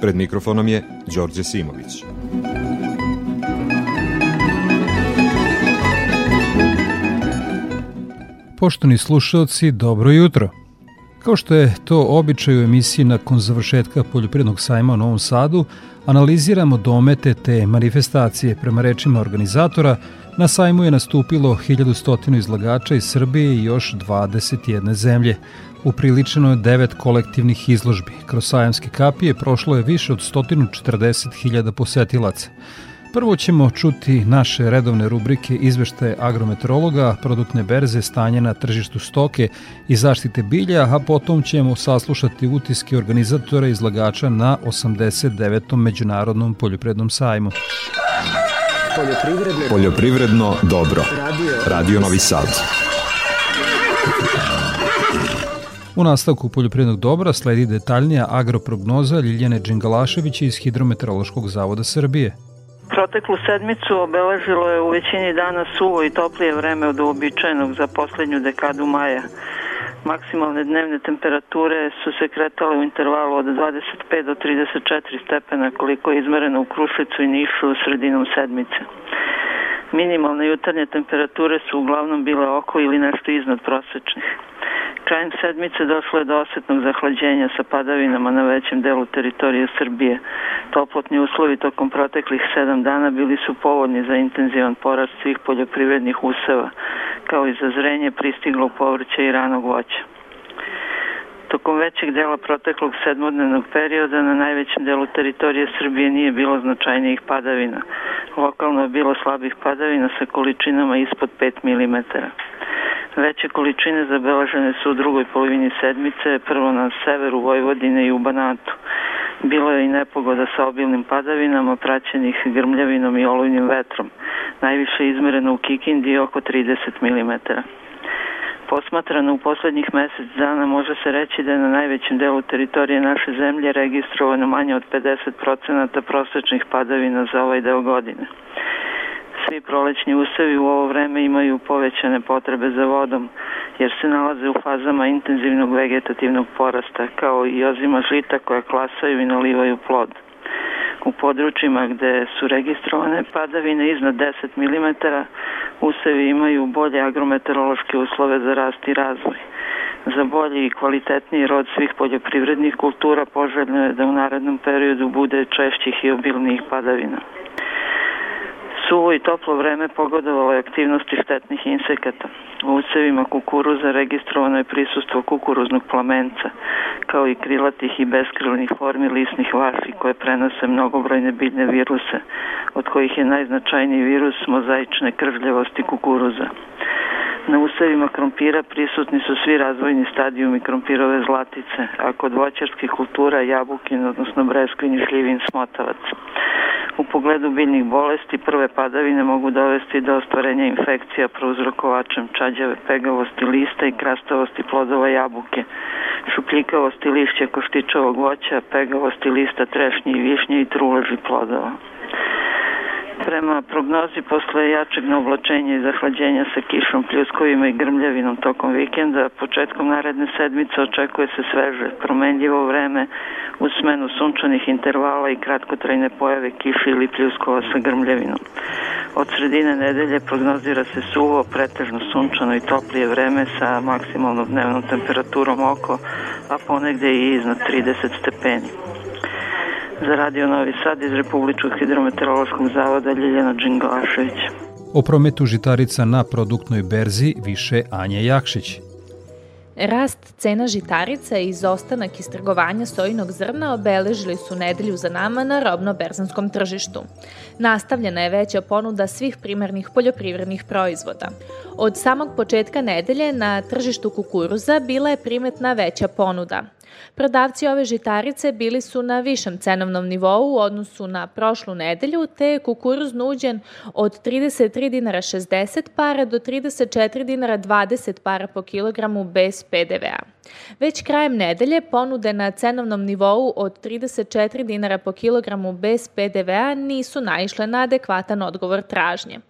Pred mikrofonom je Đorđe Simović. Poštovni slušalci, dobro jutro. Kao što je to običaj u emisiji nakon završetka poljoprivrednog sajma u Novom Sadu, analiziramo domete te manifestacije prema rečima organizatora. Na sajmu je nastupilo 1100 izlagača iz Srbije i još 21 zemlje. Upriličeno je devet kolektivnih izložbi. Kroz sajamske kapije prošlo je više od 140.000 posetilaca. Prvo ćemo čuti naše redovne rubrike izveštaje agrometeorologa, produktne berze, stanje na tržištu stoke i zaštite bilja, a potom ćemo saslušati utiske organizatora i izlagača na 89. Međunarodnom poljoprednom sajmu. Poljoprivredno, Poljoprivredno dobro. Radio, Radio Novi Sad. U nastavku poljoprivrednog dobra sledi detaljnija agroprognoza Ljiljane Đingalaševića iz Hidrometeorološkog zavoda Srbije. Proteklu sedmicu obeležilo je u većini dana suvo i toplije vreme od uobičajenog za poslednju dekadu maja. Maksimalne dnevne temperature su se kretale u intervalu od 25 do 34 stepena koliko je izmereno u Krušlicu i Nišu sredinom sedmice. Minimalne jutarnje temperature su uglavnom bile oko ili nešto iznad prosečnih. Krajem sedmice došlo je do osetnog zahlađenja sa padavinama na većem delu teritorije Srbije. Toplotni uslovi tokom proteklih sedam dana bili su povoljni za intenzivan porast svih poljoprivrednih useva, kao i za zrenje pristiglog povrća i ranog voća. Tokom većeg dela proteklog sedmodnevnog perioda na najvećem delu teritorije Srbije nije bilo značajnijih padavina. Lokalno je bilo slabih padavina sa količinama ispod 5 mm. Veće količine zabeležene su u drugoj polovini sedmice, prvo na severu Vojvodine i u Banatu. Bilo je i nepogoda sa obilnim padavinama, praćenih grmljavinom i olujnim vetrom. Najviše izmereno u Kikindi oko 30 mm. Posmatrano u poslednjih mesec dana može se reći da je na najvećem delu teritorije naše zemlje registrovano manje od 50% prosečnih padavina za ovaj deo godine. Svi prolećni usevi u ovo vreme imaju povećane potrebe za vodom, jer se nalaze u fazama intenzivnog vegetativnog porasta, kao i ozima žita koja klasaju i nalivaju plod. U područjima gde su registrovane padavine iznad 10 mm, usevi imaju bolje agrometeorološke uslove za rast i razvoj. Za bolji i kvalitetniji rod svih poljoprivrednih kultura poželjno je da u narednom periodu bude češćih i obilnijih padavina. Suvo i toplo vreme pogodovalo je aktivnosti štetnih insekata. U usevima kukuruza registrovano je prisustvo kukuruznog plamenca, kao i krilatih i beskrilnih formi lisnih vaši koje prenose mnogobrojne biljne viruse, od kojih je najznačajniji virus mozaične krvljavosti kukuruza. Na usevima krompira prisutni su svi razvojni stadijumi krompirove zlatice, a kod voćarskih kultura jabukin, odnosno breskvin i šljivin smotavac. U pogledu biljnih bolesti prve padavine mogu dovesti do ostvarenja infekcija prouzrokovačem čađave pegavosti lista i krastavosti plodova jabuke, šupljikavosti lišća koštičavog voća, pegavosti lista trešnje i višnje i truleži plodova. Prema prognozi posle jačeg naoblačenja i zahlađenja sa kišom, pljuskovima i grmljavinom tokom vikenda, početkom naredne sedmice očekuje se sveže, promenljivo vreme uz smenu sunčanih intervala i kratkotrajne pojave kiše ili pljuskova sa grmljavinom. Od sredine nedelje prognozira se suvo, pretežno sunčano i toplije vreme sa maksimalnom dnevnom temperaturom oko, a ponegde i iznad 30 stepeni. Za Radio Novi Sad iz Republičkog hidrometeorološkog zavoda Ljiljana Đinglašević. O prometu žitarica na produktnoj berzi više Anja Jakšić. Rast cena žitarica i izostanak istrgovanja sojinog zrna obeležili su nedelju za nama na robno-berzanskom tržištu. Nastavljena je veća ponuda svih primarnih poljoprivrednih proizvoda. Od samog početka nedelje na tržištu kukuruza bila je primetna veća ponuda – Prodavci ove žitarice bili su na višem cenovnom nivou u odnosu na prošlu nedelju, te je kukuruz nuđen od 33 dinara 60 para do 34 dinara 20 para po kilogramu bez PDV-a. Već krajem nedelje ponude na cenovnom nivou od 34 dinara po kilogramu bez PDV-a nisu naišle na adekvatan odgovor tražnje.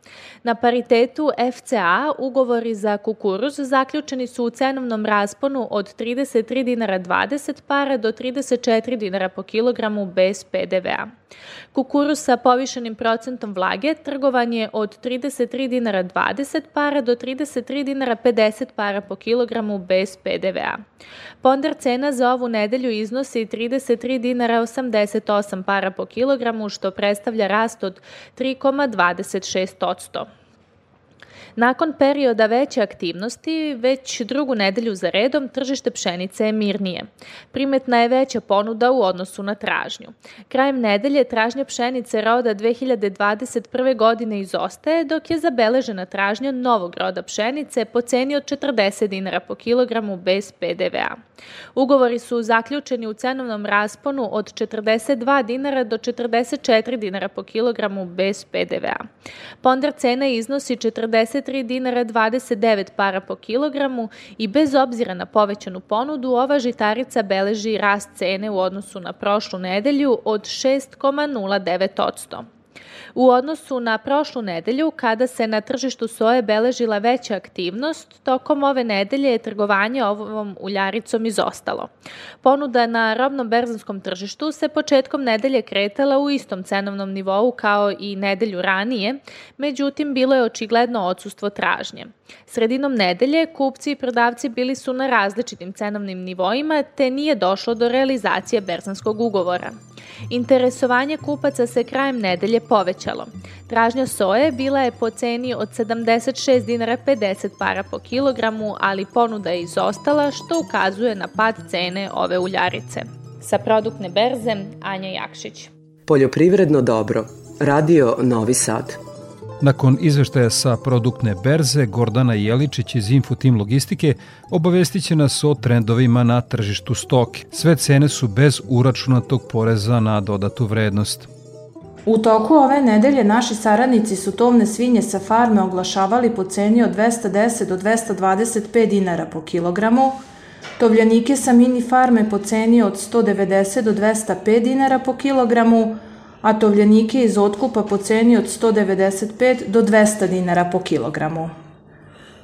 Na paritetu FCA ugovori za kukuruz zaključeni su u cenovnom rasponu od 33 dinara 20 para do 34 dinara po kilogramu bez PDV-a. Kukuruz sa povišenim procentom vlage trgovan je od 33 dinara 20 para do 33 dinara 50 para po kilogramu bez PDV-a. Ponder cena za ovu nedelju iznosi 33 dinara 88 para po kilogramu, što predstavlja rast od 3,26%. Nakon perioda veće aktivnosti, već drugu nedelju za redom, tržište pšenice je mirnije. Primetna je veća ponuda u odnosu na tražnju. Krajem nedelje tražnja pšenice roda 2021. godine izostaje, dok je zabeležena tražnja novog roda pšenice po ceni od 40 dinara po kilogramu bez PDV-a. Ugovori su zaključeni u cenovnom rasponu od 42 dinara do 44 dinara po kilogramu bez PDV-a. Ponder cena iznosi 40 23 dinara 29 para po kilogramu i bez obzira na povećanu ponudu, ova žitarica beleži rast cene u odnosu na prošlu nedelju od 6,09%. U odnosu na prošlu nedelju, kada se na tržištu soje beležila veća aktivnost, tokom ove nedelje je trgovanje ovom uljaricom izostalo. Ponuda na robnom berzanskom tržištu se početkom nedelje kretala u istom cenovnom nivou kao i nedelju ranije, međutim bilo je očigledno odsustvo tražnje. Sredinom nedelje kupci i prodavci bili su na različitim cenovnim nivoima, te nije došlo do realizacije berzanskog ugovora. Interesovanje kupaca se krajem nedelje povećalo. Tražnja soje bila je po ceni od 76 dinara 50 para po kilogramu, ali ponuda je izostala što ukazuje na pad cene ove uljarice. Sa produktne berze Anja Jakšić. Poljoprivredno dobro. Radio Novi Sad. Nakon izveštaja sa produktne berze, Gordana Jeličić iz Infotim Logistike obavestit će nas o trendovima na tržištu stoke. Sve cene su bez uračunatog poreza na dodatu vrednost. U toku ove nedelje naši saradnici su tovne svinje sa farme oglašavali po ceni od 210 do 225 dinara po kilogramu, tovljanike sa mini farme po ceni od 190 do 205 dinara po kilogramu, a tovljenike iz otkupa po ceni od 195 do 200 dinara po kilogramu.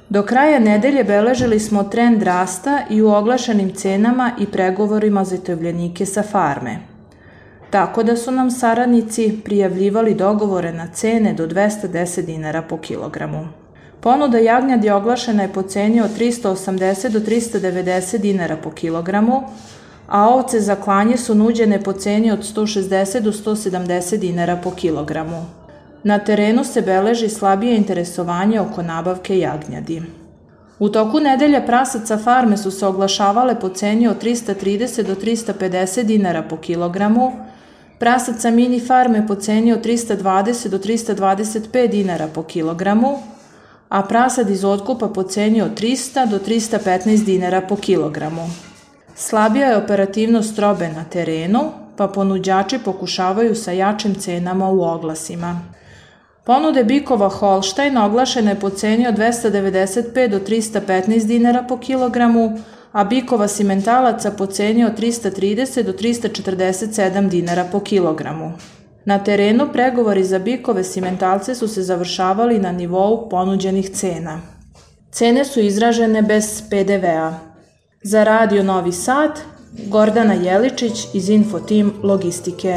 Do kraja nedelje beležili smo trend rasta i u oglašenim cenama i pregovorima za tovljenike sa farme. Tako da su nam saradnici prijavljivali dogovore na cene do 210 dinara po kilogramu. Ponuda jagnjadi oglašena je po ceni od 380 do 390 dinara po kilogramu, a ovce za klanje su nuđene po ceni od 160 do 170 dinara po kilogramu. Na terenu se beleži slabije interesovanje oko nabavke jagnjadi. U toku nedelja prasaca farme su se oglašavale po ceni od 330 do 350 dinara po kilogramu, prasaca mini farme po ceni od 320 do 325 dinara po kilogramu, a prasad iz otkupa po ceni od 300 do 315 dinara po kilogramu. Slabija je operativnost robe na terenu, pa ponuđači pokušavaju sa jačim cenama u oglasima. Ponude bikova Holstein oglašena je po ceni od 295 do 315 dinara po kilogramu, a bikova simentalaca po ceni od 330 do 347 dinara po kilogramu. Na terenu pregovori za bikove simentalce su se završavali na nivou ponuđenih cena. Cene su izražene bez PDV-a. Za Radio Novi Sad, Gordana Jeličić iz Infotim Logistike.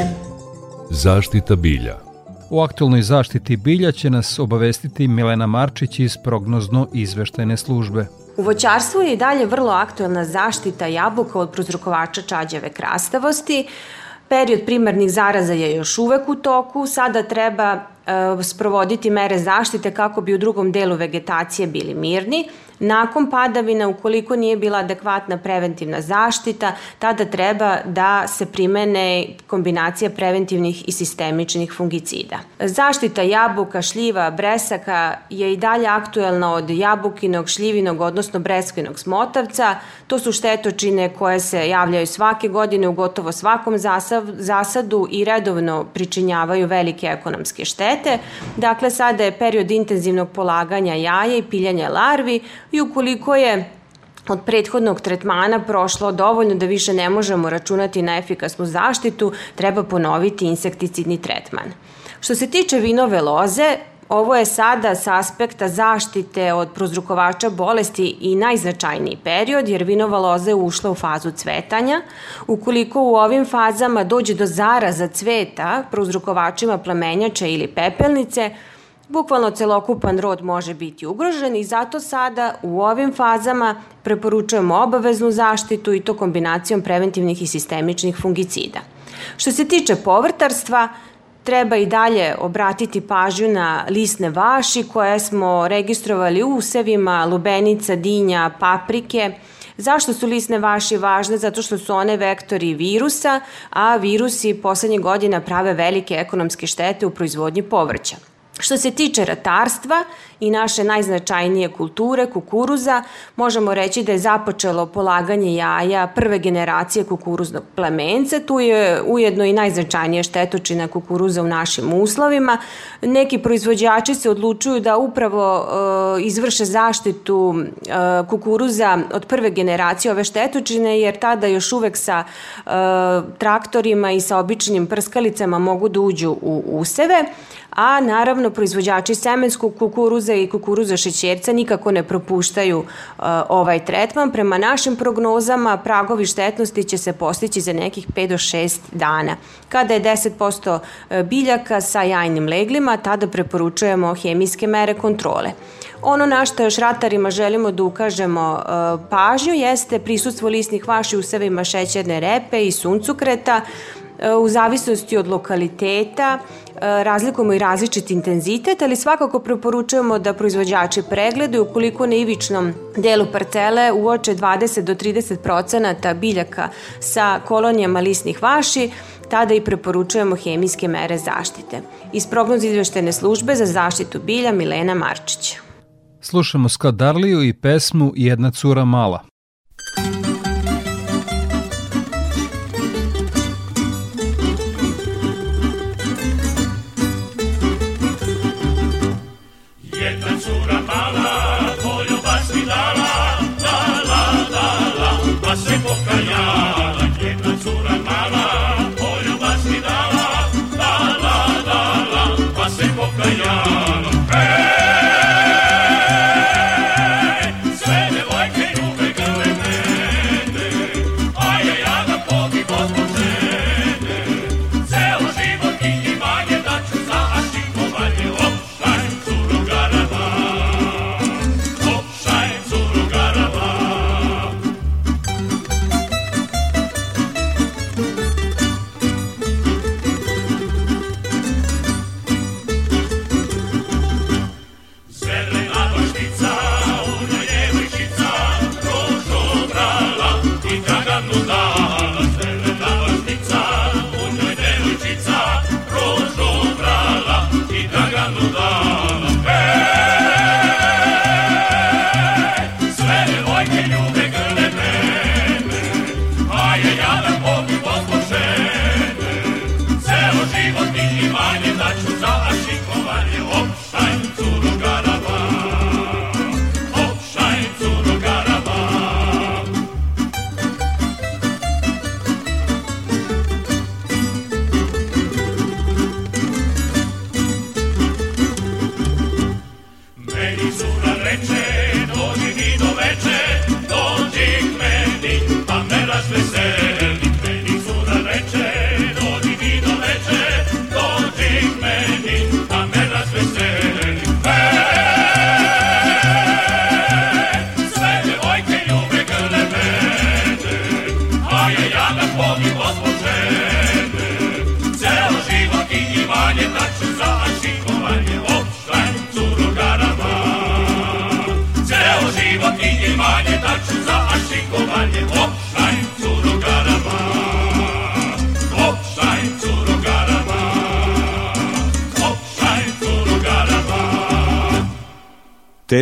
Zaštita bilja U aktualnoj zaštiti bilja će nas obavestiti Milena Marčić iz prognozno izveštajne službe. U voćarstvu je i dalje vrlo aktuelna zaštita jabuka od prozrokovača čađave krastavosti. Period primarnih zaraza je još uvek u toku. Sada treba sprovoditi mere zaštite kako bi u drugom delu vegetacije bili mirni, Nakon padavina, ukoliko nije bila adekvatna preventivna zaštita, tada treba da se primene kombinacija preventivnih i sistemičnih fungicida. Zaštita jabuka, šljiva, bresaka je i dalje aktuelna od jabukinog, šljivinog, odnosno breskinog smotavca. To su štetočine koje se javljaju svake godine u gotovo svakom zasadu i redovno pričinjavaju velike ekonomske štete. Dakle, sada je period intenzivnog polaganja jaja i piljanja larvi, i ukoliko je od prethodnog tretmana prošlo dovoljno da više ne možemo računati na efikasnu zaštitu, treba ponoviti insekticidni tretman. Što se tiče vinove loze, Ovo je sada sa aspekta zaštite od prozrukovača bolesti i najznačajniji period, jer vinova loza je ušla u fazu cvetanja. Ukoliko u ovim fazama dođe do zaraza cveta prozrukovačima plamenjača ili pepelnice, Bukvalno celokupan rod može biti ugrožen i zato sada u ovim fazama preporučujemo obaveznu zaštitu i to kombinacijom preventivnih i sistemičnih fungicida. Što se tiče povrtarstva, treba i dalje obratiti pažnju na lisne vaši koje smo registrovali u usevima lubenica, dinja, paprike, Zašto su lisne vaši važne? Zato što su one vektori virusa, a virusi poslednjih godina prave velike ekonomske štete u proizvodnji povrća. Što se tiče ratarstva i naše najznačajnije kulture, kukuruza, možemo reći da je započelo polaganje jaja prve generacije kukuruznog plemenca. Tu je ujedno i najznačajnija štetočina kukuruza u našim uslovima. Neki proizvođači se odlučuju da upravo e, izvrše zaštitu e, kukuruza od prve generacije ove štetočine, jer tada još uvek sa e, traktorima i sa običnim prskalicama mogu da uđu u useve a naravno proizvođači semenskog kukuruza i kukuruza šećerca nikako ne propuštaju uh, ovaj tretman. Prema našim prognozama pragovi štetnosti će se postići za nekih 5 do 6 dana. Kada je 10% uh, biljaka sa jajnim leglima, tada preporučujemo hemijske mere kontrole. Ono na što još ratarima želimo da ukažemo uh, pažnju jeste prisustvo lisnih vaši u sevima šećerne repe i suncukreta, u zavisnosti od lokaliteta E, razlikujemo i različit intenzitet, ali svakako preporučujemo da proizvođači pregledaju ukoliko na ivičnom delu parcele uoče 20 do 30 procenata biljaka sa kolonijama lisnih vaši, tada i preporučujemo hemijske mere zaštite. Iz prognoza izveštene službe za zaštitu bilja Milena Marčić. Slušamo Scott Darliju i pesmu Jedna cura mala.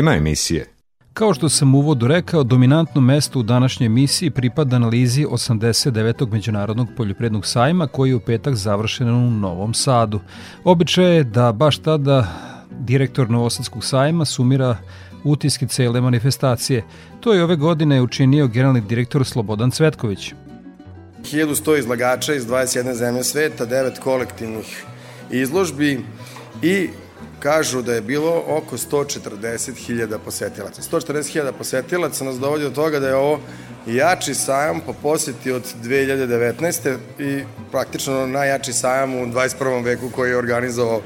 Tema emisije Kao što sam u uvodu rekao, dominantno mesto u današnjoj emisiji pripada analizi 89. Međunarodnog poljoprednog sajma koji je u petak završen u Novom Sadu. Običaj je da baš tada direktor Novosadskog sajma sumira utiske cele manifestacije. To je ove godine učinio generalni direktor Slobodan Cvetković. 1100 izlagača iz 21 zemlje sveta, 9 kolektivnih izložbi i kažu da je bilo oko 140.000 posetilaca. 140.000 posetilaca nas dovodi do toga da je ovo jači sajam po poseti od 2019. i praktično najjači sajam u 21. veku koji je organizovao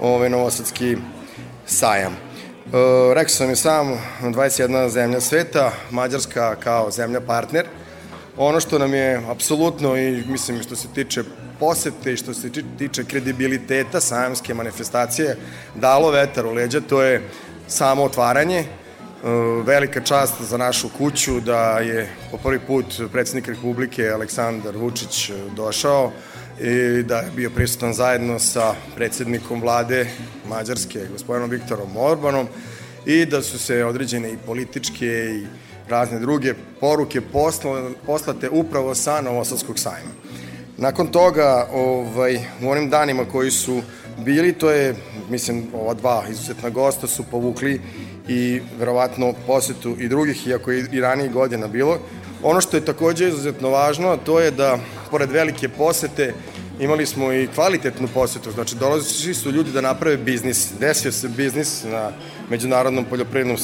ovaj novosadski sajam. E, rekao sam i sam, 21 zemlja sveta, Mađarska kao zemlja partner. Ono što nam je apsolutno i mislim što se tiče posete i što se tiče kredibiliteta sajamske manifestacije dalo vetar u leđa, to je samo otvaranje. E, velika čast za našu kuću da je po prvi put predsednik Republike Aleksandar Vučić došao i da je bio prisutan zajedno sa predsednikom vlade Mađarske, gospodinom Viktorom Orbanom i da su se određene i političke i razne druge poruke poslate upravo sa Novosadskog sajma. Nakon toga, ovaj, u onim danima koji su bili, to je, mislim, ova dva izuzetna gosta su povukli i verovatno posetu i drugih, iako je i ranije godina bilo. Ono što je takođe izuzetno važno, to je da, pored velike posete, imali smo i kvalitetnu posetu, znači dolazili su ljudi da naprave biznis, desio se biznis na Međunarodnom poljoprivrednom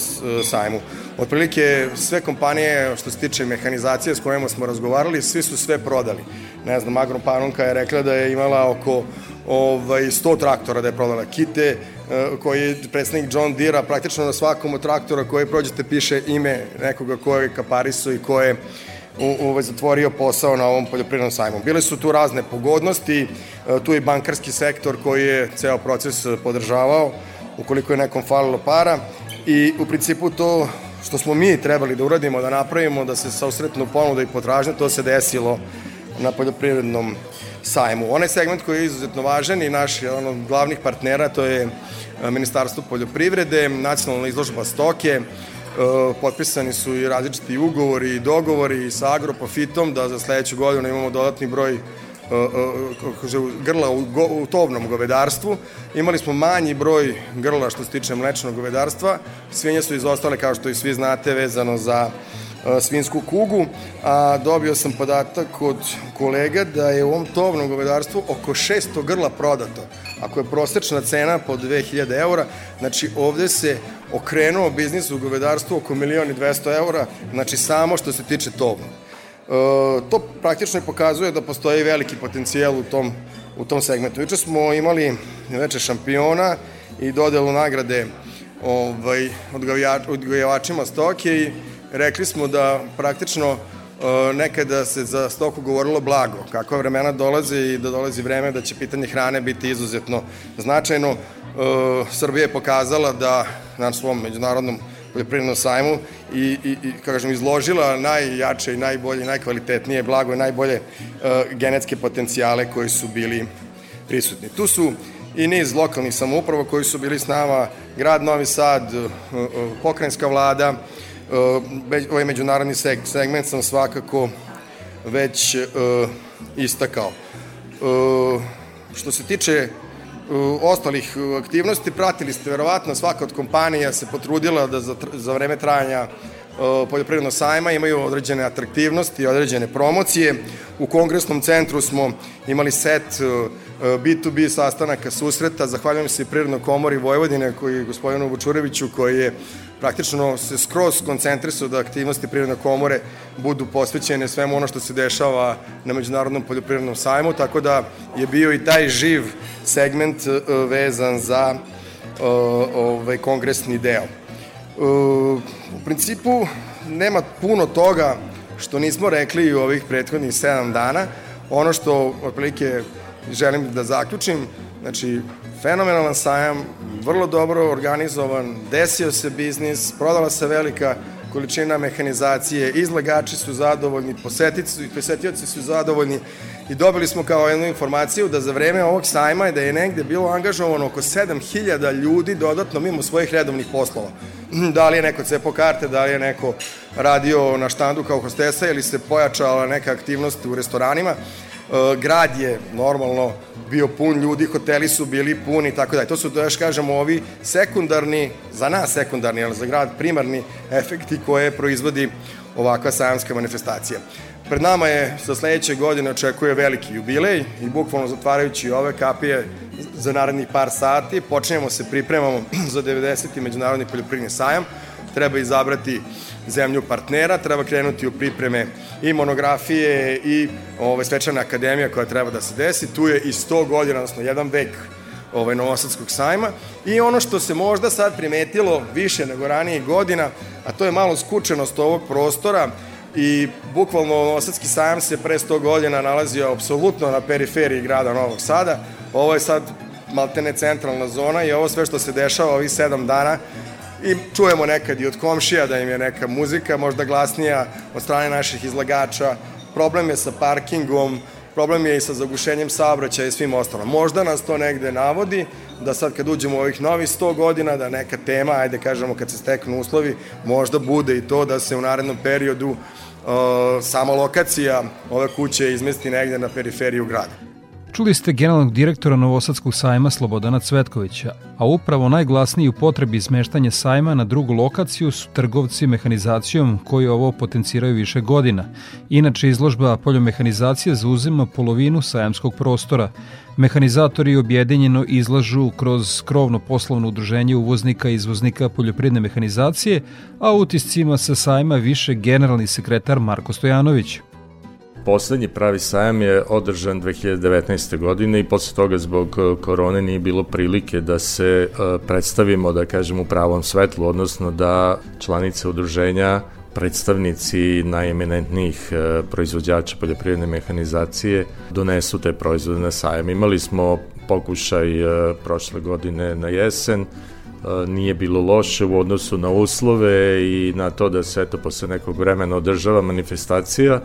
sajmu. Otprilike sve kompanije što se tiče mehanizacije s kojima smo razgovarali, svi su sve prodali. Ne znam, Agro Panonka je rekla da je imala oko ovaj, 100 traktora da je prodala kite, eh, koji je predsednik John Deere, praktično na svakom od traktora koje prođete piše ime nekoga ko je kapariso i ko je ovaj, zatvorio posao na ovom poljoprivrednom sajmu. Bile su tu razne pogodnosti, e, tu je bankarski sektor koji je ceo proces podržavao, ukoliko je nekom falilo para i u principu to što smo mi trebali da uradimo, da napravimo, da se sausretnu ponuda i potražnja, to se desilo na poljoprivrednom sajmu. Onaj segment koji je izuzetno važan i naš jedan od glavnih partnera, to je e, Ministarstvo poljoprivrede, nacionalna izložba stoke, potpisani su i različiti ugovori i dogovori sa Agroprofitom da za sledeću godinu imamo dodatni broj e, e, grla u, go, u tovnom govedarstvu. Imali smo manji broj grla što se tiče mlečnog govedarstva. Svinje su izostale, kao što i svi znate, vezano za svinsku kugu, a dobio sam podatak od kolega da je u ovom tovnom govedarstvu oko 600 grla prodato. Ako je prosečna cena po 2000 eura, znači ovde se okrenuo biznis u govedarstvu oko 1.200.000 eura, znači samo što se tiče tovnog. E, to praktično pokazuje da postoji veliki potencijal u tom, u tom segmentu. Juče smo imali veče šampiona i dodelu nagrade ovaj, odgojavačima stoke i rekli smo da praktično e, nekada se za stoku govorilo blago, kakva vremena dolaze i da dolazi vreme da će pitanje hrane biti izuzetno značajno. E, Srbija je pokazala da na svom međunarodnom poljoprivrednom sajmu i, i, i kažem, izložila najjače i najbolje, najkvalitetnije blago i najbolje uh, genetske potencijale koji su bili prisutni. Tu su i niz lokalnih samouprava koji su bili s nama, grad Novi Sad, pokrajinska vlada, ovaj međunarodni segment sam svakako već uh, istakao. Uh, što se tiče uh, ostalih aktivnosti, pratili ste verovatno, svaka od kompanija se potrudila da za, za vreme trajanja poljoprivrednog sajma imaju određene atraktivnosti, određene promocije. U kongresnom centru smo imali set B2B sastanaka susreta. Zahvaljujem se i Prirodnoj komori Vojvodine, koji gospodinu Vučureviću, koji je praktično se skroz koncentrisao da aktivnosti Prirodne komore budu posvećene svemu ono što se dešava na Međunarodnom poljoprivrednom sajmu, tako da je bio i taj živ segment e, vezan za e, ovaj kongresni deo. U principu nema puno toga što nismo rekli u ovih prethodnih 7 dana. Ono što otprilike želim da zaključim, znači fenomenalan sajam, vrlo dobro organizovan, desio se biznis, prodala se velika količina mehanizacije, izlagači su zadovoljni, posetici, posetioci su zadovoljni i dobili smo kao jednu informaciju da za vreme ovog sajma da je negde bilo angažovano oko 7000 ljudi dodatno mimo svojih redovnih poslova. Da li je neko cepo karte, da li je neko radio na štandu kao hostesa ili se pojačala neka aktivnost u restoranima. E, grad je normalno bio pun ljudi, hoteli su bili puni i tako dalje. To su, da još kažemo, ovi sekundarni, za nas sekundarni, ali za grad primarni efekti koje proizvodi ovakva sajamska manifestacija. Pred nama je sa sledeće godine očekuje veliki jubilej i bukvalno zatvarajući ove kapije za narednih par sati počinjemo se pripremamo za 90. međunarodni poljoprivredni sajam. Treba izabrati zemlju partnera, treba krenuti u pripreme i monografije i ove, svečana akademija koja treba da se desi. Tu je i 100 godina, odnosno jedan vek ovaj, Novosadskog sajma. I ono što se možda sad primetilo više nego ranije godina, a to je malo skučenost ovog prostora, i bukvalno Novosadski sajam se pre 100 godina nalazio apsolutno na periferiji grada Novog Sada. Ovo je sad maltene centralna zona i ovo sve što se dešava ovih sedam dana i čujemo nekad i od komšija da im je neka muzika možda glasnija od strane naših izlagača. Problem je sa parkingom, problem je i sa zagušenjem saobraćaja i svim ostalom. Možda nas to negde navodi da sad kad uđemo u ovih novih 100 godina, da neka tema, ajde kažemo kad se steknu uslovi, možda bude i to da se u narednom periodu uh, sama lokacija ove kuće izmesti negde na periferiju grada. Čuli ste generalnog direktora Novosadskog sajma Slobodana Cvetkovića, a upravo najglasniji u potrebi izmeštanja sajma na drugu lokaciju su trgovci mehanizacijom koji ovo potenciraju više godina. Inače, izložba poljomehanizacije zauzima polovinu sajamskog prostora. Mehanizatori objedinjeno izlažu kroz krovno poslovno udruženje uvoznika i izvoznika poljoprivredne mehanizacije, a utiscima sa sajma više generalni sekretar Marko Stojanović. Poslednji pravi sajam je održan 2019. godine i posle toga zbog e, korone nije bilo prilike da se e, predstavimo, da kažem, u pravom svetlu, odnosno da članice udruženja predstavnici najeminentnijih e, proizvođača poljoprivredne mehanizacije donesu te proizvode na sajam. Imali smo pokušaj prošle godine na jesen, nije bilo loše u odnosu na uslove i na to da se eto posle nekog vremena održava manifestacija,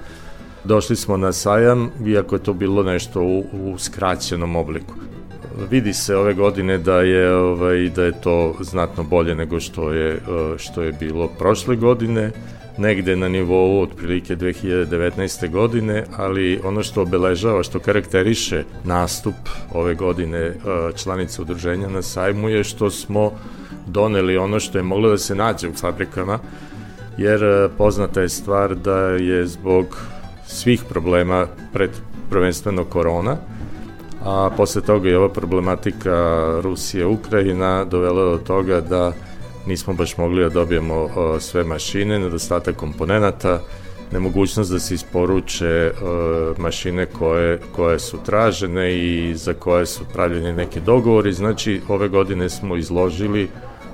Došli smo na sajam, iako je to bilo nešto u, u skraćenom obliku. Vidi se ove godine da je ovaj da je to znatno bolje nego što je eh, što je bilo prošle godine negde na nivou otprilike 2019. godine, ali ono što obeležava, što karakteriše nastup ove godine eh, članice udruženja na sajmu je što smo doneli ono što je moglo da se nađe u fabrikama, jer eh, poznata je stvar da je zbog svih problema pred prvenstveno korona, a posle toga je ova problematika Rusije-Ukrajina dovela do toga da nismo baš mogli da dobijemo sve mašine, nedostatak komponenata, nemogućnost da se isporuče mašine koje, koje su tražene i za koje su pravljeni neki dogovori. Znači, ove godine smo izložili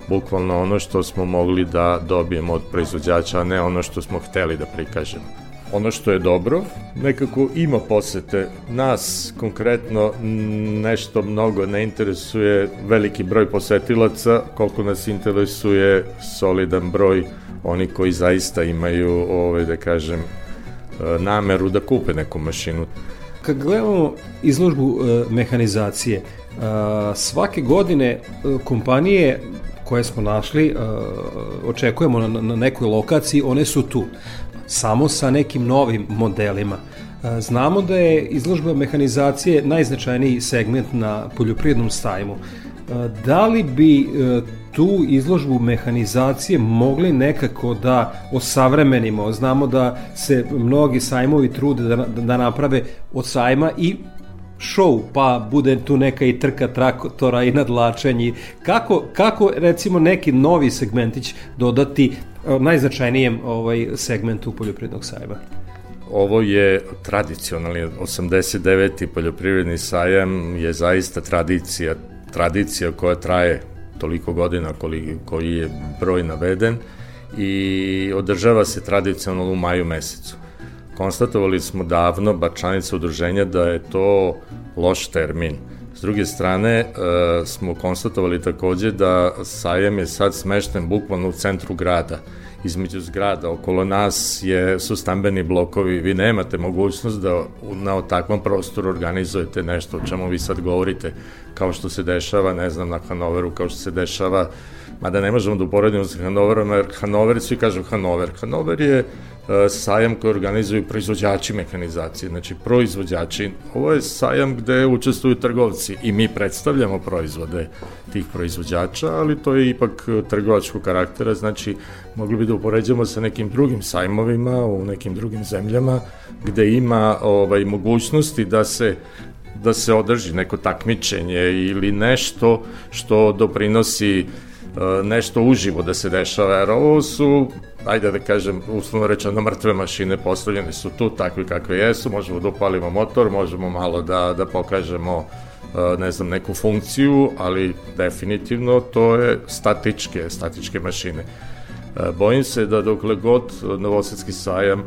bukvalno ono što smo mogli da dobijemo od proizvođača, a ne ono što smo hteli da prikažemo ono što je dobro, nekako ima posete. Nas konkretno nešto mnogo ne interesuje veliki broj posetilaca, koliko nas interesuje solidan broj oni koji zaista imaju, ovaj, da kažem, e, nameru da kupe neku mašinu. Kad gledamo izložbu e, mehanizacije, e, svake godine kompanije koje smo našli, očekujemo na, na nekoj lokaciji, one su tu samo sa nekim novim modelima. E, znamo da je izložba mehanizacije najznačajniji segment na poljoprivrednom sajmu. E, da li bi e, tu izložbu mehanizacije mogli nekako da osavremenimo? Znamo da se mnogi sajmovi trude da, da naprave od sajma i show, pa bude tu neka i trka traktora i nadlačenje. Kako, kako recimo neki novi segmentić dodati najznačajnijem ovaj segmentu poljoprivrednog sajma? Ovo je tradicionalni 89. poljoprivredni sajam je zaista tradicija, tradicija koja traje toliko godina koji, koji je broj naveden i održava se tradicionalno u maju mesecu. Konstatovali smo davno, ba članice udruženja, da je to loš termin. S druge strane, e, smo konstatovali takođe da sajam je sad smešten bukvalno u centru grada između zgrada. Okolo nas je, su stambeni blokovi, vi nemate mogućnost da na takvom prostoru organizujete nešto o čemu vi sad govorite, kao što se dešava, ne znam, na Hanoveru, kao što se dešava mada ne možemo da uporedimo sa Hanoverom, jer Hanover, svi kažu Hanover. Hanover je sajam koji organizuju proizvođači mehanizacije, znači proizvođači. Ovo je sajam gde učestvuju trgovci i mi predstavljamo proizvode tih proizvođača, ali to je ipak trgovačkog karaktera, znači mogli bi da upoređamo sa nekim drugim sajmovima u nekim drugim zemljama gde ima ovaj, mogućnosti da se da se održi neko takmičenje ili nešto što doprinosi E, nešto uživo da se dešava, jer ovo su, ajde da kažem, uslovno rečeno, mrtve mašine postavljene su tu takvi kakve jesu, možemo da upalimo motor, možemo malo da, da pokažemo e, ne znam, neku funkciju, ali definitivno to je statičke, statičke mašine. E, bojim se da dokle god Novosadski sajam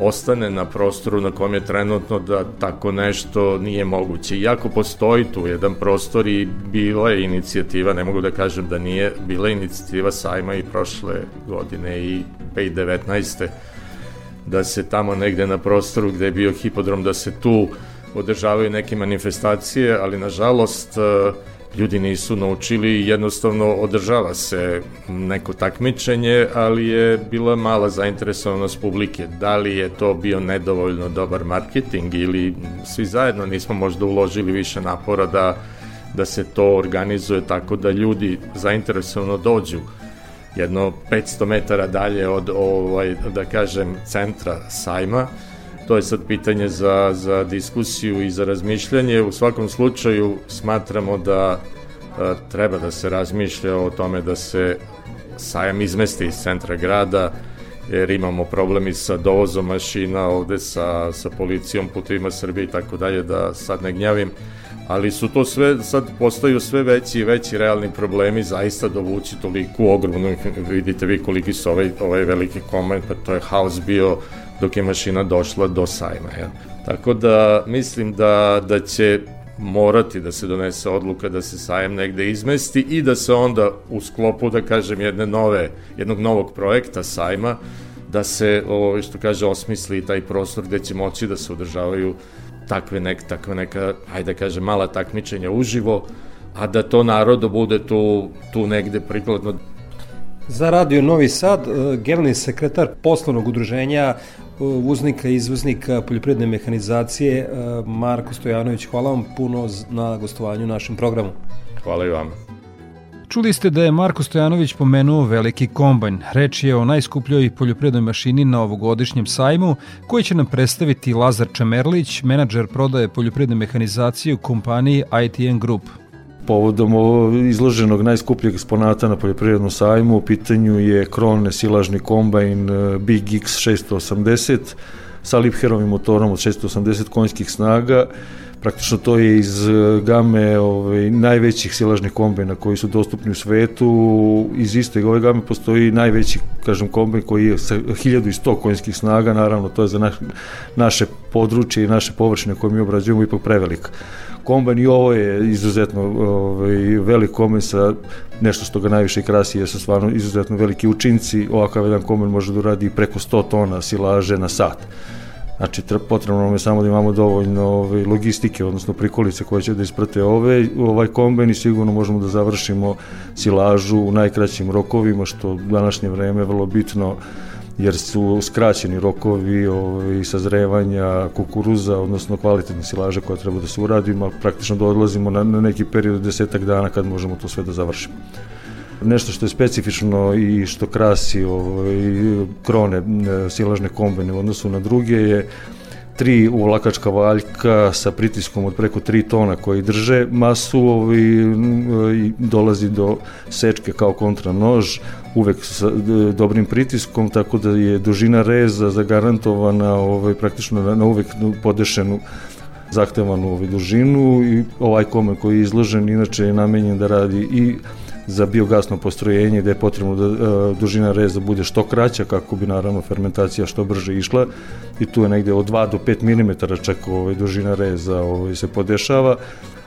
ostane na prostoru na kom je trenutno da tako nešto nije moguće. Iako postoji tu jedan prostor i bila je inicijativa, ne mogu da kažem da nije, bila je inicijativa sajma i prošle godine i 2019. da se tamo negde na prostoru gde je bio hipodrom, da se tu održavaju neke manifestacije, ali nažalost uh, ljudi nisu naučili jednostavno održava se neko takmičenje, ali je bila mala zainteresovanost publike. Da li je to bio nedovoljno dobar marketing ili svi zajedno nismo možda uložili više napora da, da se to organizuje tako da ljudi zainteresovano dođu jedno 500 metara dalje od ovaj, da kažem centra sajma to je sad pitanje za, za diskusiju i za razmišljanje. U svakom slučaju smatramo da a, treba da se razmišlja o tome da se sajam izmesti iz centra grada, jer imamo problemi sa dovozom mašina ovde sa, sa policijom putovima Srbije i tako dalje, da sad ne gnjavim, ali su to sve, sad postaju sve veći i veći realni problemi zaista dovući toliku ogromnu, vidite vi koliki su ovaj, ovaj veliki koment, pa to je haos bio dok je mašina došla do sajma. Ja. Tako da mislim da, da će morati da se donese odluka da se sajem negde izmesti i da se onda u sklopu, da kažem, jedne nove, jednog novog projekta sajma, da se, ovo, što kaže, osmisli taj prostor gde će moći da se održavaju takve, nek, takve neka, hajde da kažem, mala takmičenja uživo, a da to narodu bude tu, tu negde prikladno Za Radio Novi Sad, e, generalni sekretar poslovnog udruženja e, uznika i izvoznika poljoprivredne mehanizacije e, Marko Stojanović, hvala vam puno na gostovanju u našem programu. Hvala i vam. Čuli ste da je Marko Stojanović pomenuo veliki kombajn. Reč je o najskupljoj poljoprivrednoj mašini na ovogodišnjem sajmu, koji će nam predstaviti Lazar Čemerlić, menadžer prodaje poljoprivredne mehanizacije u kompaniji ITN Group povodom izloženog najskupljeg eksponata na poljoprivrednom sajmu. U pitanju je krone silažni kombajn e, Big X 680 sa Lipherovim motorom od 680 konjskih snaga. Praktično to je iz e, game ovaj, najvećih silažnih kombajna koji su dostupni u svetu. Iz iste ove game postoji najveći kažem, kombajn koji je sa 1100 konjskih snaga. Naravno, to je za naš, naše područje i naše površine koje mi obrađujemo ipak prevelika kombajn i ovo je izuzetno ovaj, velik kombajn sa nešto što ga najviše krasi jesu stvarno izuzetno veliki učinci. Ovakav jedan kombajn može da uradi preko 100 tona silaže na sat. Znači, potrebno nam je samo da imamo dovoljno ove, ovaj, logistike, odnosno prikolice koje će da isprate ove, ovaj kombajn i sigurno možemo da završimo silažu u najkraćim rokovima, što u današnje vreme je vrlo bitno jer su skraćeni rokovi ovaj, sazrevanja kukuruza, odnosno kvalitetne silaže koja treba da se uradi, ali praktično dolazimo na, na neki period desetak dana kad možemo to sve da završimo. Nešto što je specifično i što krasi ovaj, krone silažne kombine u odnosu na druge je tri uvlakačka valjka sa pritiskom od preko 3 tona koji drže masu i dolazi do sečke kao kontranož uvek sa dobrim pritiskom tako da je dužina reza zagarantovana ovaj, praktično na, na uvek podešenu zahtevanu ovaj, dužinu i ovaj kome koji je izložen inače je namenjen da radi i za biogasno postrojenje gde je potrebno da e, dužina reza bude što kraća kako bi naravno fermentacija što brže išla i tu je negde od 2 do 5 mm čak ovaj, dužina reza ovaj, se podešava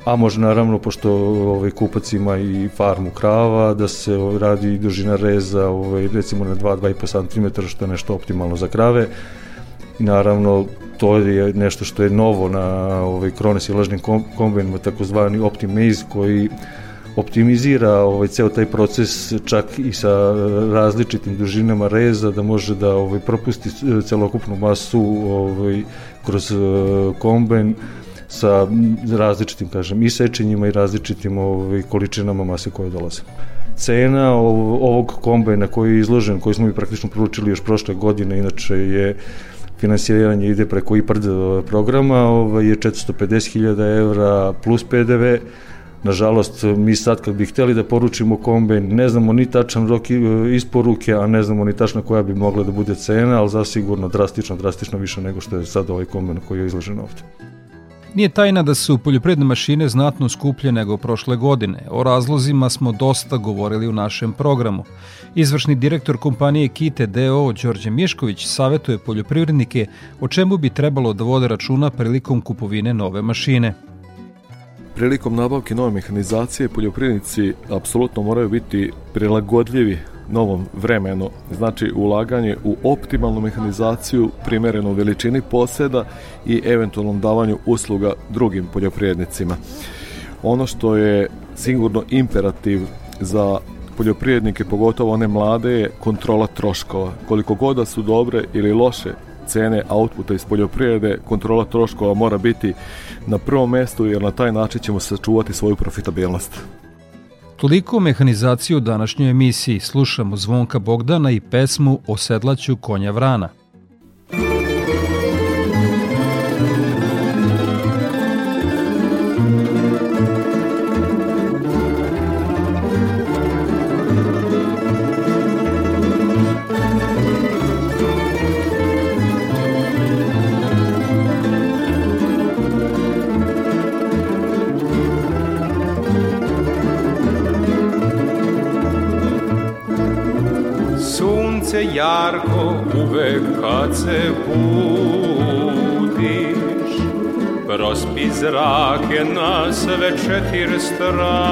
a može naravno, pošto ovaj, kupac ima i farmu krava, da se ovaj, radi dužina reza, ovaj, recimo na 2-2,5 cm, što je nešto optimalno za krave. I naravno, to je nešto što je novo na ovaj, krone silažnim kombinima, takozvani Optimize, koji optimizira ovaj ceo taj proces čak i sa različitim dužinama reza da može da ovaj propusti celokupnu masu ovaj kroz kombajn sa različitim kažem i sečenjima i različitim ovaj količinama mase koje dolaze. Cena ovog kombajna koji je izložen, koji smo mi praktično poručili još prošle godine, inače je finansiranje ide preko IPARD programa, ovaj, je 450.000 evra plus PDV, Nažalost, mi sad kad bi hteli da poručimo kombajn, ne znamo ni tačan rok isporuke, a ne znamo ni tačno koja bi mogla da bude cena, ali zasigurno drastično, drastično više nego što je sad ovaj kombajn koji je izložen ovde. Nije tajna da su poljopredne mašine znatno skuplje nego prošle godine. O razlozima smo dosta govorili u našem programu. Izvršni direktor kompanije Kite DO Đorđe Mišković savetuje poljoprivrednike o čemu bi trebalo da vode računa prilikom kupovine nove mašine. Prilikom nabavke nove mehanizacije poljoprivrednici apsolutno moraju biti prilagodljivi novom vremenu, znači ulaganje u optimalnu mehanizaciju primerenu veličini poseda i eventualnom davanju usluga drugim poljoprivrednicima. Ono što je sigurno imperativ za poljoprivrednike, pogotovo one mlade, je kontrola troškova. Koliko god da su dobre ili loše cene outputa iz poljoprivrede, kontrola troškova mora biti na prvom mestu jer na taj način ćemo sačuvati svoju profitabilnost. Toliko mehanizaciju u današnjoj emisiji slušamo Zvonka Bogdana i pesmu o sedlaću konja vrana – jarko uvek kad se budiš. Prospi zrake na sve četir strane.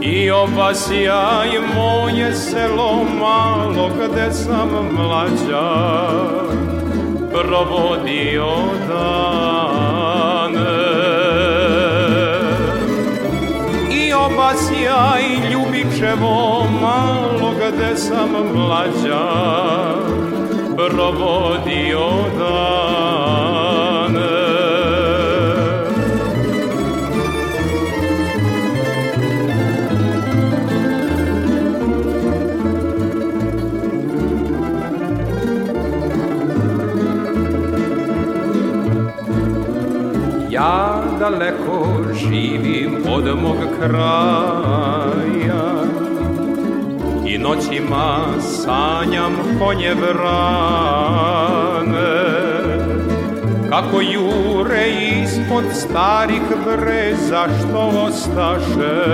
I obasjaj moje selo malo gde sam mlađa. Provodio dane I obasjaj ljubičevo malo gde sam mlađa provodio dane. Od mog kraja. I noćima sanjam konje vrane kako jure ispod starih breza što ostaše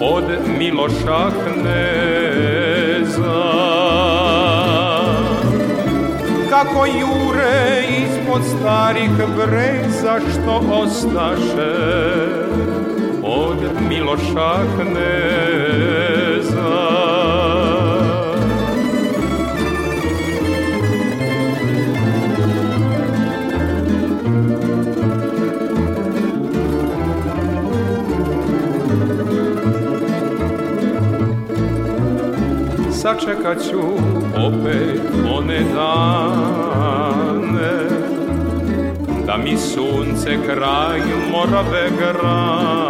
od Miloša Kneza. Kako jure ispod starih breza što ostaše od Miloša Kneza. Sačekat ću opet one dane Da mi sunce kraj morave grane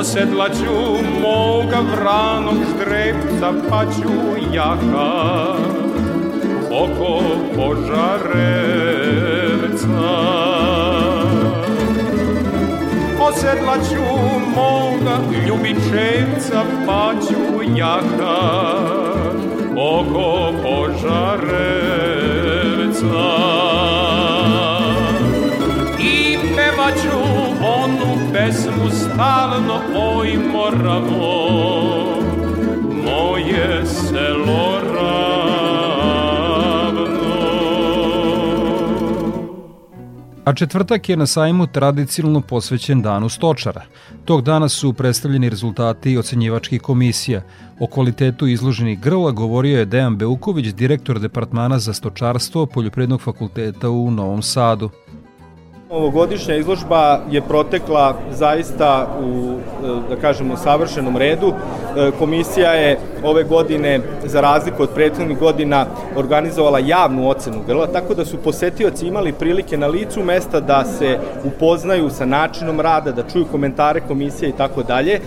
Osedlaću moga vranog štrepca pa ću jaka oko požarevca Osedlaću moga ljubičevca pa ću jaka oko požarevca stalno oj moravo moje selo a četvrtak je na sajmu tradicionalno posvećen danu stočara. Tog dana su predstavljeni rezultati ocenjivačkih komisija. O kvalitetu izloženih grla govorio je Dejan Beuković, direktor Departmana za stočarstvo Poljoprednog fakulteta u Novom Sadu. Ovogodišnja izložba je protekla zaista u, da kažemo, savršenom redu. E, komisija je ove godine, za razliku od prethodnih godina, organizovala javnu ocenu grla, tako da su posetioci imali prilike na licu mesta da se upoznaju sa načinom rada, da čuju komentare komisije i tako dalje.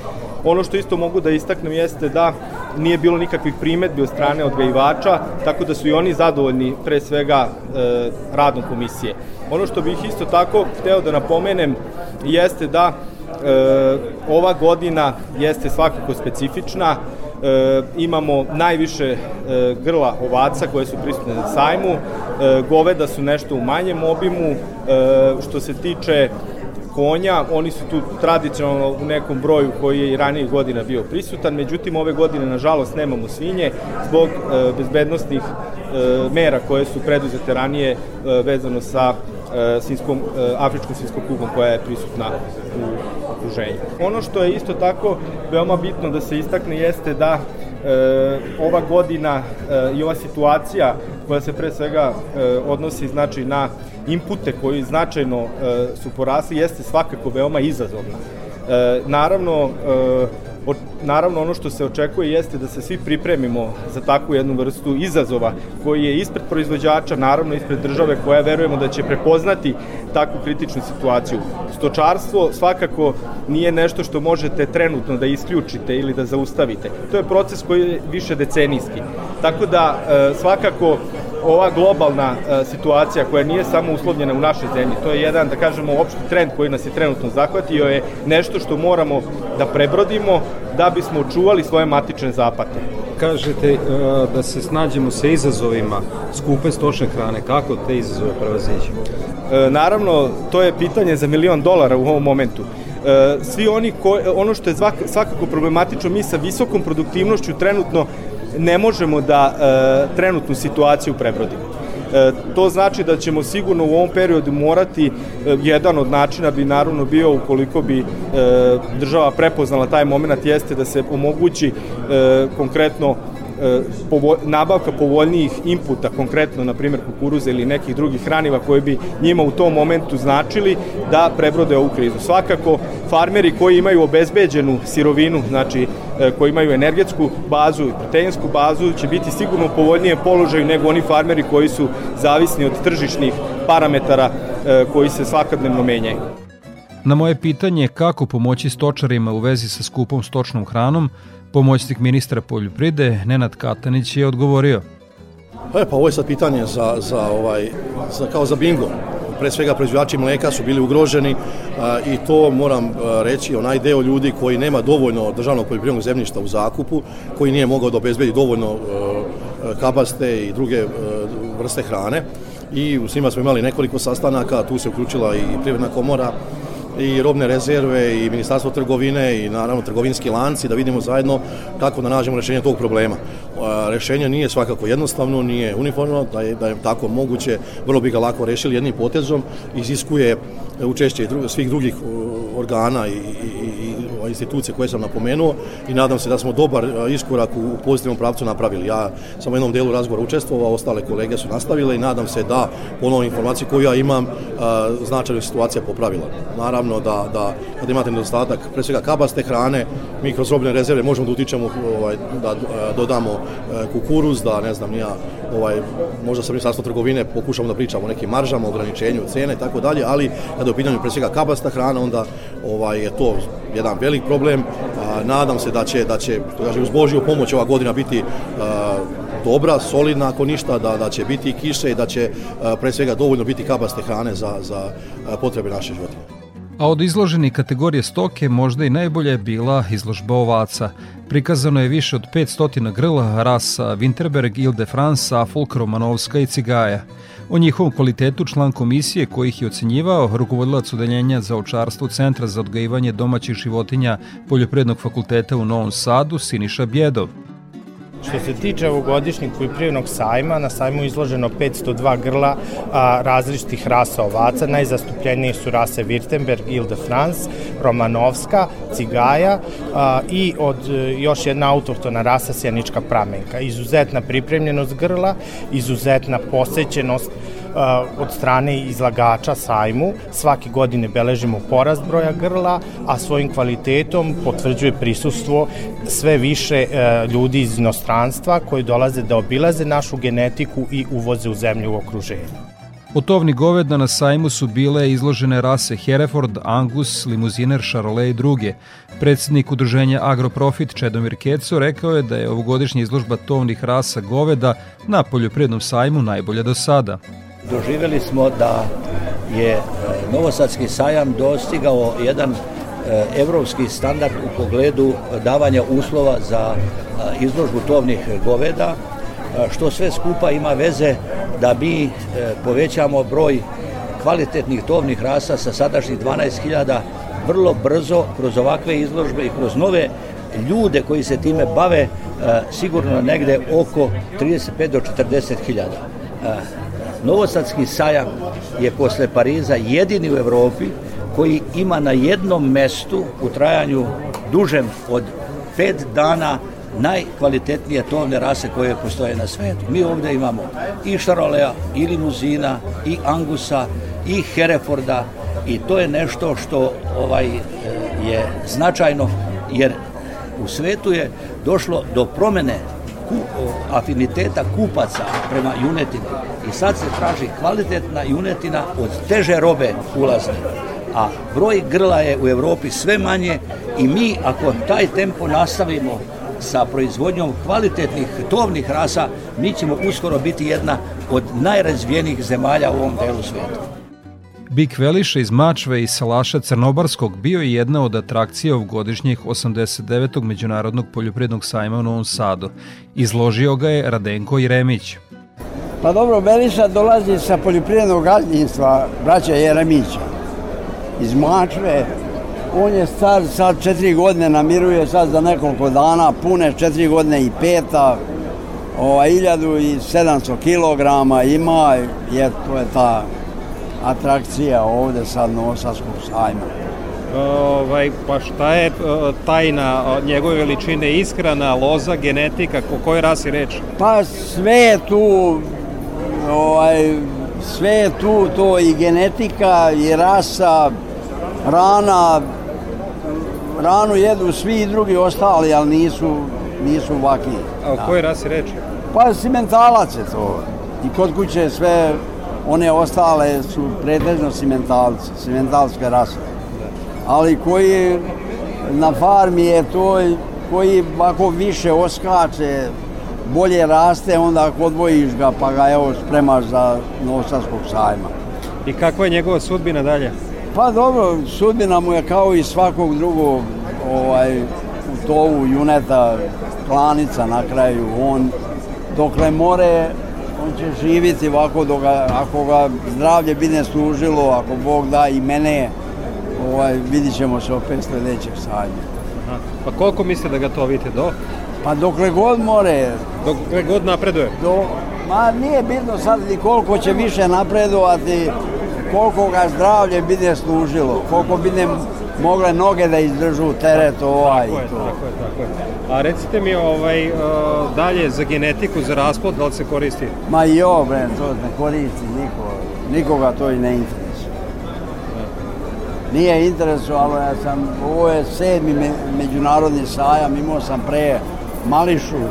Ono što isto mogu da istaknem jeste da nije bilo nikakvih primetbi od strane odgajivača, tako da su i oni zadovoljni pre svega e, radom komisije. Ono što bih isto tako hteo da napomenem jeste da e, ova godina jeste svakako specifična, e, imamo najviše e, grla ovaca koje su prisutne na sajmu, e, goveda su nešto u manjem obimu, e, što se tiče konja, oni su tu tradicionalno u nekom broju koji je i ranijih godina bio prisutan, međutim ove godine nažalost nemamo svinje zbog e, bezbednostnih e, mera koje su preduzete ranije e, vezano sa e, svinskom, e, afričkom svinskom kugom koja je prisutna u okruženju. Ono što je isto tako veoma bitno da se istakne jeste da e, ova godina e, i ova situacija koja se pre svega e, odnosi znači na impute koji značajno e, su porasli jeste svakako veoma izazovna. E, naravno, e, o, naravno ono što se očekuje jeste da se svi pripremimo za takvu jednu vrstu izazova koji je ispred proizvođača, naravno ispred države koja verujemo da će prepoznati takvu kritičnu situaciju. Stočarstvo svakako nije nešto što možete trenutno da isključite ili da zaustavite. To je proces koji je više decenijski. Tako da svakako ova globalna e, situacija koja nije samo uslovljena u našoj zemlji, to je jedan, da kažemo, opšti trend koji nas je trenutno zahvatio, je nešto što moramo da prebrodimo da bismo očuvali svoje matične zapate. Kažete e, da se snađemo sa izazovima skupe stočne hrane, kako te izazove prevaziđemo? E, naravno, to je pitanje za milion dolara u ovom momentu. Svi oni, ko, ono što je svakako problematično, mi sa visokom produktivnošću trenutno ne možemo da e, trenutnu situaciju prebrodimo. E, to znači da ćemo sigurno u ovom periodu morati, e, jedan od načina bi naravno bio ukoliko bi e, država prepoznala taj moment jeste da se omogući e, konkretno povo, nabavka povoljnijih inputa, konkretno, na primjer, kukuruza ili nekih drugih hraniva koje bi njima u tom momentu značili da prebrode ovu krizu. Svakako, farmeri koji imaju obezbeđenu sirovinu, znači e, koji imaju energetsku bazu i proteinsku bazu, će biti sigurno u povoljnijem položaju nego oni farmeri koji su zavisni od tržišnih parametara e, koji se svakadnevno menjaju. Na moje pitanje kako pomoći stočarima u vezi sa skupom stočnom hranom, Pomoćnik ministra poljoprivrede Nenad Katanić je odgovorio. E, pa ovo je sad pitanje za, za, ovaj, za, kao za bingo. Pre svega proizvođači mleka su bili ugroženi a, i to moram a, reći onaj deo ljudi koji nema dovoljno državnog poljoprivrednog zemljišta u zakupu, koji nije mogao da obezbedi dovoljno a, kabaste i druge a, vrste hrane i s njima smo imali nekoliko sastanaka, tu se uključila i privredna komora, i robne rezerve i ministarstvo trgovine i naravno trgovinski lanci da vidimo zajedno kako da nađemo rešenje tog problema. Rešenje nije svakako jednostavno, nije uniformno, da je, da je tako moguće, vrlo bi ga lako rešili jednim potezom, iziskuje učešće svih drugih organa i, i, i institucije koje sam napomenuo i nadam se da smo dobar iskorak u pozitivnom pravcu napravili. Ja sam u jednom delu razgovora učestvovao, ostale kolege su nastavile i nadam se da po novoj informaciji koju ja imam značajno situacija popravila. Naravno da, da kad imate nedostatak pre svega kabaste hrane, mi kroz robne rezerve možemo da utičemo ovaj, da dodamo kukuruz, da ne znam nija ovaj, možda sa ministarstvom trgovine pokušamo da pričamo o nekim maržama, ograničenju cene i tako dalje, ali kada je u pitanju pre svega kabasta hrana, onda ovaj, je to jedan velik problem. Nadam se da će, da će to kaže, uz Božju pomoć ova godina biti dobra, solidna ako ništa, da, da će biti kiše i da će pre svega dovoljno biti kabaste hrane za, za potrebe naše životinje. A od izloženih kategorije stoke možda i najbolja je bila izložba ovaca. Prikazano je više od 500 grla rasa Winterberg, Ile de France, Suffolk, Romanovska i Cigaja. O njihovom kvalitetu član komisije koji ih je ocenjivao rukovodilac udeljenja za očarstvo Centra za odgajivanje domaćih životinja Poljoprednog fakulteta u Novom Sadu Siniša Bjedov. Što se tiče ovogodišnjeg poljoprivrednog sajma, na sajmu izloženo 502 grla a, različitih rasa ovaca. Najzastupljenije su rase Württemberg, Ile de France, Romanovska, Cigaja a, i od e, još jedna autohtona rasa Sjenička pramenka. Izuzetna pripremljenost grla, izuzetna posećenost od strane izlagača sajmu. Svake godine beležimo porast broja grla, a svojim kvalitetom potvrđuje prisustvo sve više e, ljudi iz inostranstva koji dolaze da obilaze našu genetiku i uvoze u zemlju u okruženju. Od tovni goveda na sajmu su bile izložene rase Hereford, Angus, Limuziner, Charolais i druge. Predsednik udruženja Agroprofit Čedomir Keco rekao je da je ovogodišnja izložba tovnih rasa goveda na poljoprivrednom sajmu najbolja do sada doživjeli smo da je e, Novosadski sajam dostigao jedan e, evropski standard u pogledu davanja uslova za e, izložbu tovnih goveda, što sve skupa ima veze da mi povećamo broj kvalitetnih tovnih rasa sa sadašnjih 12.000 vrlo brzo kroz ovakve izložbe i kroz nove ljude koji se time bave sigurno negde oko 35 do 40.000. Novosadski sajam je posle Pariza jedini u Evropi koji ima na jednom mestu u trajanju dužem od pet dana najkvalitetnije tovne rase koje postoje na svetu. Mi ovde imamo i Šarolea, i Limuzina, i Angusa, i Hereforda i to je nešto što ovaj je značajno jer u svetu je došlo do promene ku, afiniteta kupaca prema junetini. I sad se traži kvalitetna junetina od teže robe ulazne. A broj grla je u Evropi sve manje i mi ako taj tempo nastavimo sa proizvodnjom kvalitetnih tovnih rasa, mi ćemo uskoro biti jedna od najrazvijenijih zemalja u ovom delu sveta. Bik Veliša iz Mačve i Salaša Crnobarskog bio je jedna od atrakcija ovogodišnjih 89. Međunarodnog poljoprivrednog sajma u Novom Sadu. Izložio ga je Radenko Jeremić. Pa dobro, Veliša dolazi sa poljoprivrednog gazdinstva braća Jeremića iz Mačve. On je star sad četiri godine, namiruje sad za nekoliko dana, pune četiri godine i peta, ova, 1700 kilograma ima, je, to je ta atrakcija ovde sad Novosadskog sajma. Ovaj, pa šta je e, tajna njegove veličine ishrana, loza, genetika, o kojoj rasi reč? Pa sve je tu, ovaj, sve je tu, to i genetika, i rasa, rana, ranu jedu svi i drugi ostali, ali nisu, nisu vaki. A o kojoj rasi reč? Pa simentalac je to. I kod kuće sve one ostale su pretežno simentalci, simentalske rase. Ali koji na farmi je to koji ako više oskače, bolje raste, onda ako odvojiš ga pa ga evo spremaš za Novosadskog sajma. I kakva je njegova sudbina dalje? Pa dobro, sudbina mu je kao i svakog drugog ovaj, u tovu juneta, klanica na kraju. On dokle more on će živjeti ovako dok ga, ako ga zdravlje bine služilo, ako Bog da i mene, ovaj, vidit ćemo se opet sledećeg sadnja. Pa koliko mislite da ga to vidite do? Pa dokle god more. Dokle god napreduje? Do, ma nije bitno sad ni koliko će više napredovati, koliko ga zdravlje bine služilo, koliko bine mogle noge da izdržu teret ovaj tako je, to. Tako je, tako je. A recite mi ovaj, uh, dalje za genetiku, za rasplod, da li se koristi? Ma jo, bre, to ne koristi niko. Nikoga to i ne interesuje. Nije interesovalo, ja sam, ovo je sedmi me, međunarodni sajam, imao sam pre Mališu,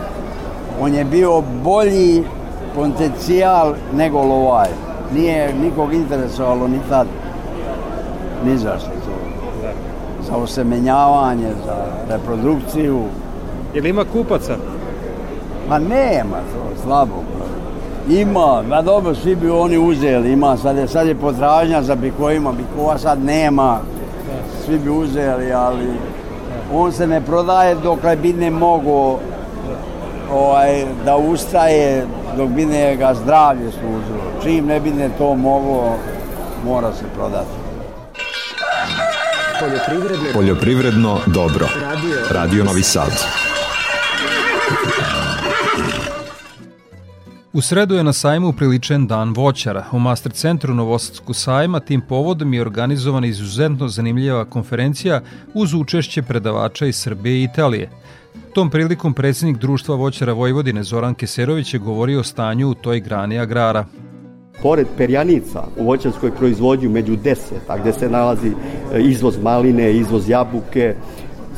on je bio bolji potencijal nego Lovaj. Nije nikog interesovalo ni tad, ni zašto za osemenjavanje, za reprodukciju. Jel ima kupaca? Ma nema to, slabo. Ima, ma dobro, svi bi oni uzeli, ima, sad je, sad je potražnja za bikojima, bikova sad nema, svi bi uzeli, ali on se ne prodaje dok bi ne mogo ovaj, da ustaje dok bi ne ga zdravlje služilo. Čim ne bi ne to mogo, mora se prodati. Poljoprivredno, Poljoprivredno dobro. Radio, Radio Novi Sad. U sredu je na sajmu upriličen dan voćara. U Master centru Novosadsku sajma tim povodom je organizovana izuzetno zanimljiva konferencija uz učešće predavača iz Srbije i Italije. Tom prilikom predsednik Društva voćara Vojvodine Zoran Keserović je govorio o stanju u toj grani agrara. Pored perjanica u voćarskoj proizvodnju među deset, a gde se nalazi e, izvoz maline, izvoz jabuke,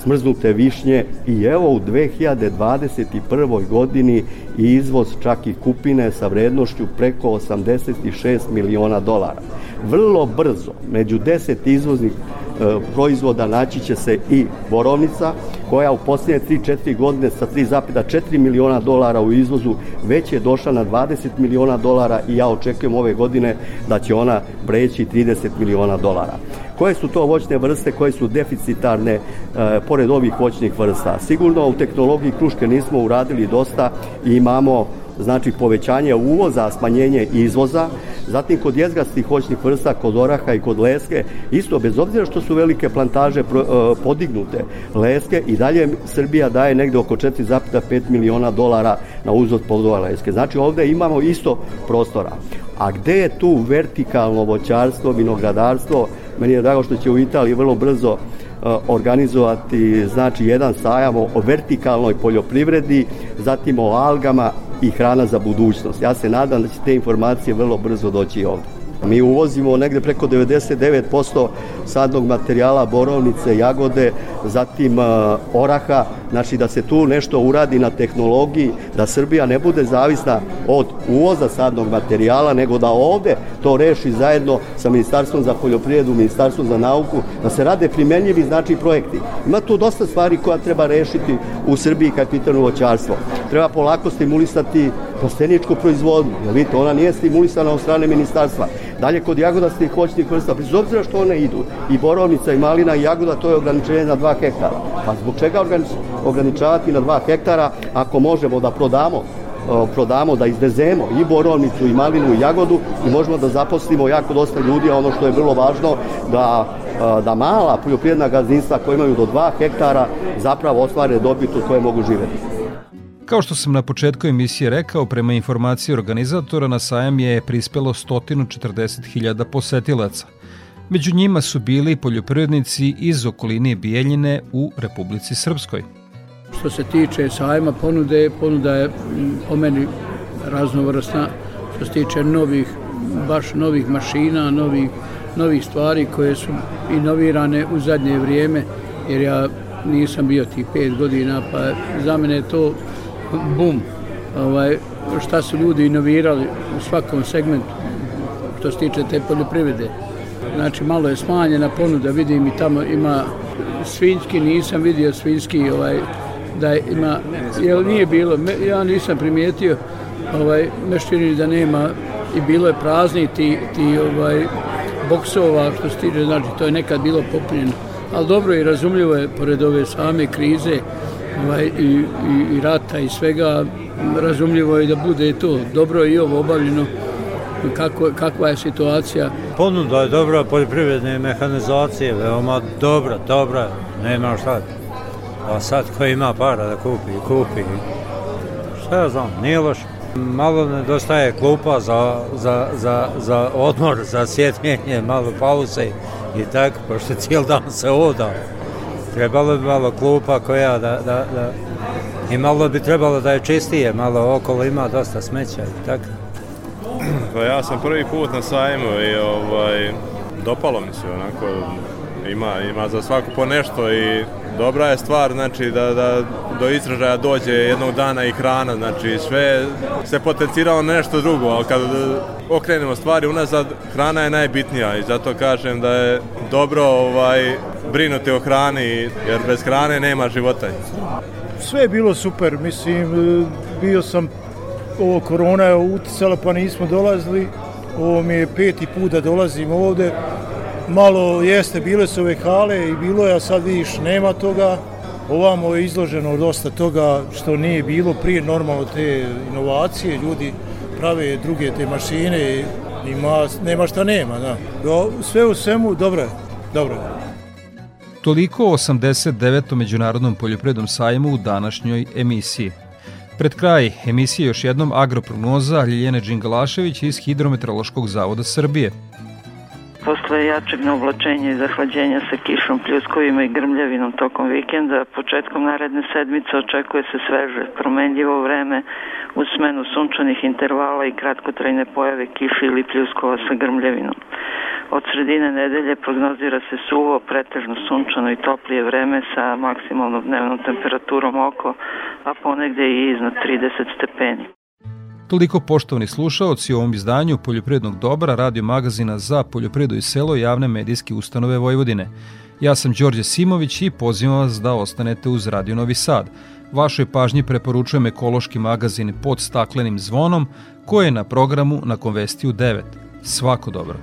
smrznute višnje i evo u 2021. godini izvoz čak i kupine sa vrednošću preko 86 miliona dolara. Vrlo brzo, među 10 izvoznih e, proizvoda naći će se i borovnica, koja u posljednje 3-4 godine sa 3,4 miliona dolara u izvozu već je došla na 20 miliona dolara i ja očekujem ove godine da će ona preći 30 miliona dolara. Koje su to voćne vrste koje su deficitarne e, pored ovih voćnih vrsta? Sigurno u tehnologiji kruške nismo uradili dosta i imamo znači povećanje uvoza, smanjenje izvoza, zatim kod jezgastih voćnih vrsta, kod oraha i kod leske, isto bez obzira što su velike plantaže e, podignute leske i dalje Srbija daje negde oko 4,5 miliona dolara na uzvod plodova leske. Znači ovde imamo isto prostora. A gde je tu vertikalno voćarstvo, vinogradarstvo, Meni je drago što će u Italiji vrlo brzo uh, organizovati znači jedan sajam o vertikalnoj poljoprivredi, zatim o algama i hrana za budućnost. Ja se nadam da će te informacije vrlo brzo doći ovde. Mi uvozimo negde preko 99% sadnog materijala, borovnice, jagode, zatim uh, oraha, znači da se tu nešto uradi na tehnologiji, da Srbija ne bude zavisna od uvoza sadnog materijala, nego da ovde to reši zajedno sa Ministarstvom za poljoprivredu, Ministarstvom za nauku, da se rade primenljivi znači projekti. Ima tu dosta stvari koja treba rešiti u Srbiji kad pitanu voćarstvo. Treba polako stimulisati plasteničku proizvodnju, jer vidite, ona nije stimulisana od strane ministarstva. Dalje, kod jagodastih voćnih vrsta, bez obzira što one idu, i borovnica, i malina, i jagoda, to je ograničenje na 2 hektara. Pa zbog čega ograničavati na 2 hektara ako možemo da prodamo prodamo, da izvezemo i borovnicu, i malinu, i jagodu i možemo da zaposlimo jako dosta ljudi, a ono što je vrlo važno da da mala poljoprivredna gazdinstva koja imaju do 2 hektara zapravo ostvare dobit od koje mogu živeti. Kao što sam na početku emisije rekao, prema informaciji organizatora na sajam je prispelo 140.000 posetilaca. Među njima su bili poljoprivrednici iz okoline Bijeljine u Republici Srpskoj. Što se tiče sajma ponude, ponuda je po meni raznovrsna. Što se tiče novih, baš novih mašina, novih, novih stvari koje su inovirane u zadnje vrijeme, jer ja nisam bio tih pet godina, pa za mene je to bum. Ovaj, šta su ljudi inovirali u svakom segmentu što se tiče te poljoprivrede. Znači malo je smanjena ponuda, vidim i tamo ima svinjski, nisam vidio svinjski ovaj, da ima, jel nije bilo, ja nisam primijetio, ovaj, nešto da nema i bilo je prazni ti, ti ovaj, boksova što se tiče, znači to je nekad bilo popunjeno. Ali dobro i razumljivo je, pored ove same krize, ovaj, i, i, i rata i svega, razumljivo je da bude to dobro i ovo obavljeno kako, kakva je situacija. Ponuda je dobra, poljoprivredne mehanizacije, veoma dobra, dobra, nema šta. A sad ko ima para da kupi, kupi. Šta ja znam, nije loš. Malo nedostaje klupa za, za, za, za odmor, za sjetnjenje, malo pauze i tako, pošto cijel dan se oda. Trebalo bi malo klupa koja da, da, da i malo bi trebalo da je čistije, malo okolo ima dosta smeća i tako. Pa ja sam prvi put na sajmu i ovaj, dopalo mi se onako, ima, ima za svaku po nešto i dobra je stvar znači da, da do izražaja dođe jednog dana i hrana, znači sve se potenciralo nešto drugo, ali kad okrenemo stvari unazad, hrana je najbitnija i zato kažem da je dobro ovaj brinuti o hrani jer bez hrane nema života. Sve je bilo super, mislim bio sam ovo korona je uticala pa nismo dolazili, ovo mi je peti put da dolazim ovde, malo jeste, bile su ove hale i bilo je, a sad vidiš, nema toga. Ovamo je izloženo dosta toga što nije bilo prije normalno te inovacije, ljudi prave druge te mašine, ima, nema šta nema, da. Sve u svemu, dobro je, dobro je. Toliko o 89. Međunarodnom poljoprednom sajmu u današnjoj emisiji. Pred kraj emisije još jednom agroprognoza Ljiljene Đingalašević iz Hidrometeorološkog zavoda Srbije. Posle jačeg neoblačenja i zahlađenja sa kišom, pljuskovima i grmljavinom tokom vikenda, početkom naredne sedmice očekuje se sveže, promenljivo vreme uz smenu sunčanih intervala i kratkotrajne pojave kiše ili pljuskova sa grmljavinom. Od sredine nedelje prognozira se suvo, pretežno sunčano i toplije vreme sa maksimalnom dnevnom temperaturom oko, a ponegde i iznad 30 stepeni. Toliko poštovani slušaoci u ovom izdanju Poljoprivrednog dobra radio magazina za poljoprivredu i selo javne medijske ustanove Vojvodine. Ja sam Đorđe Simović i pozivam vas da ostanete uz Radio Novi Sad. Vašoj pažnji preporučujem ekološki magazin pod staklenim zvonom koji je na programu na Konvestiju 9. Svako dobro.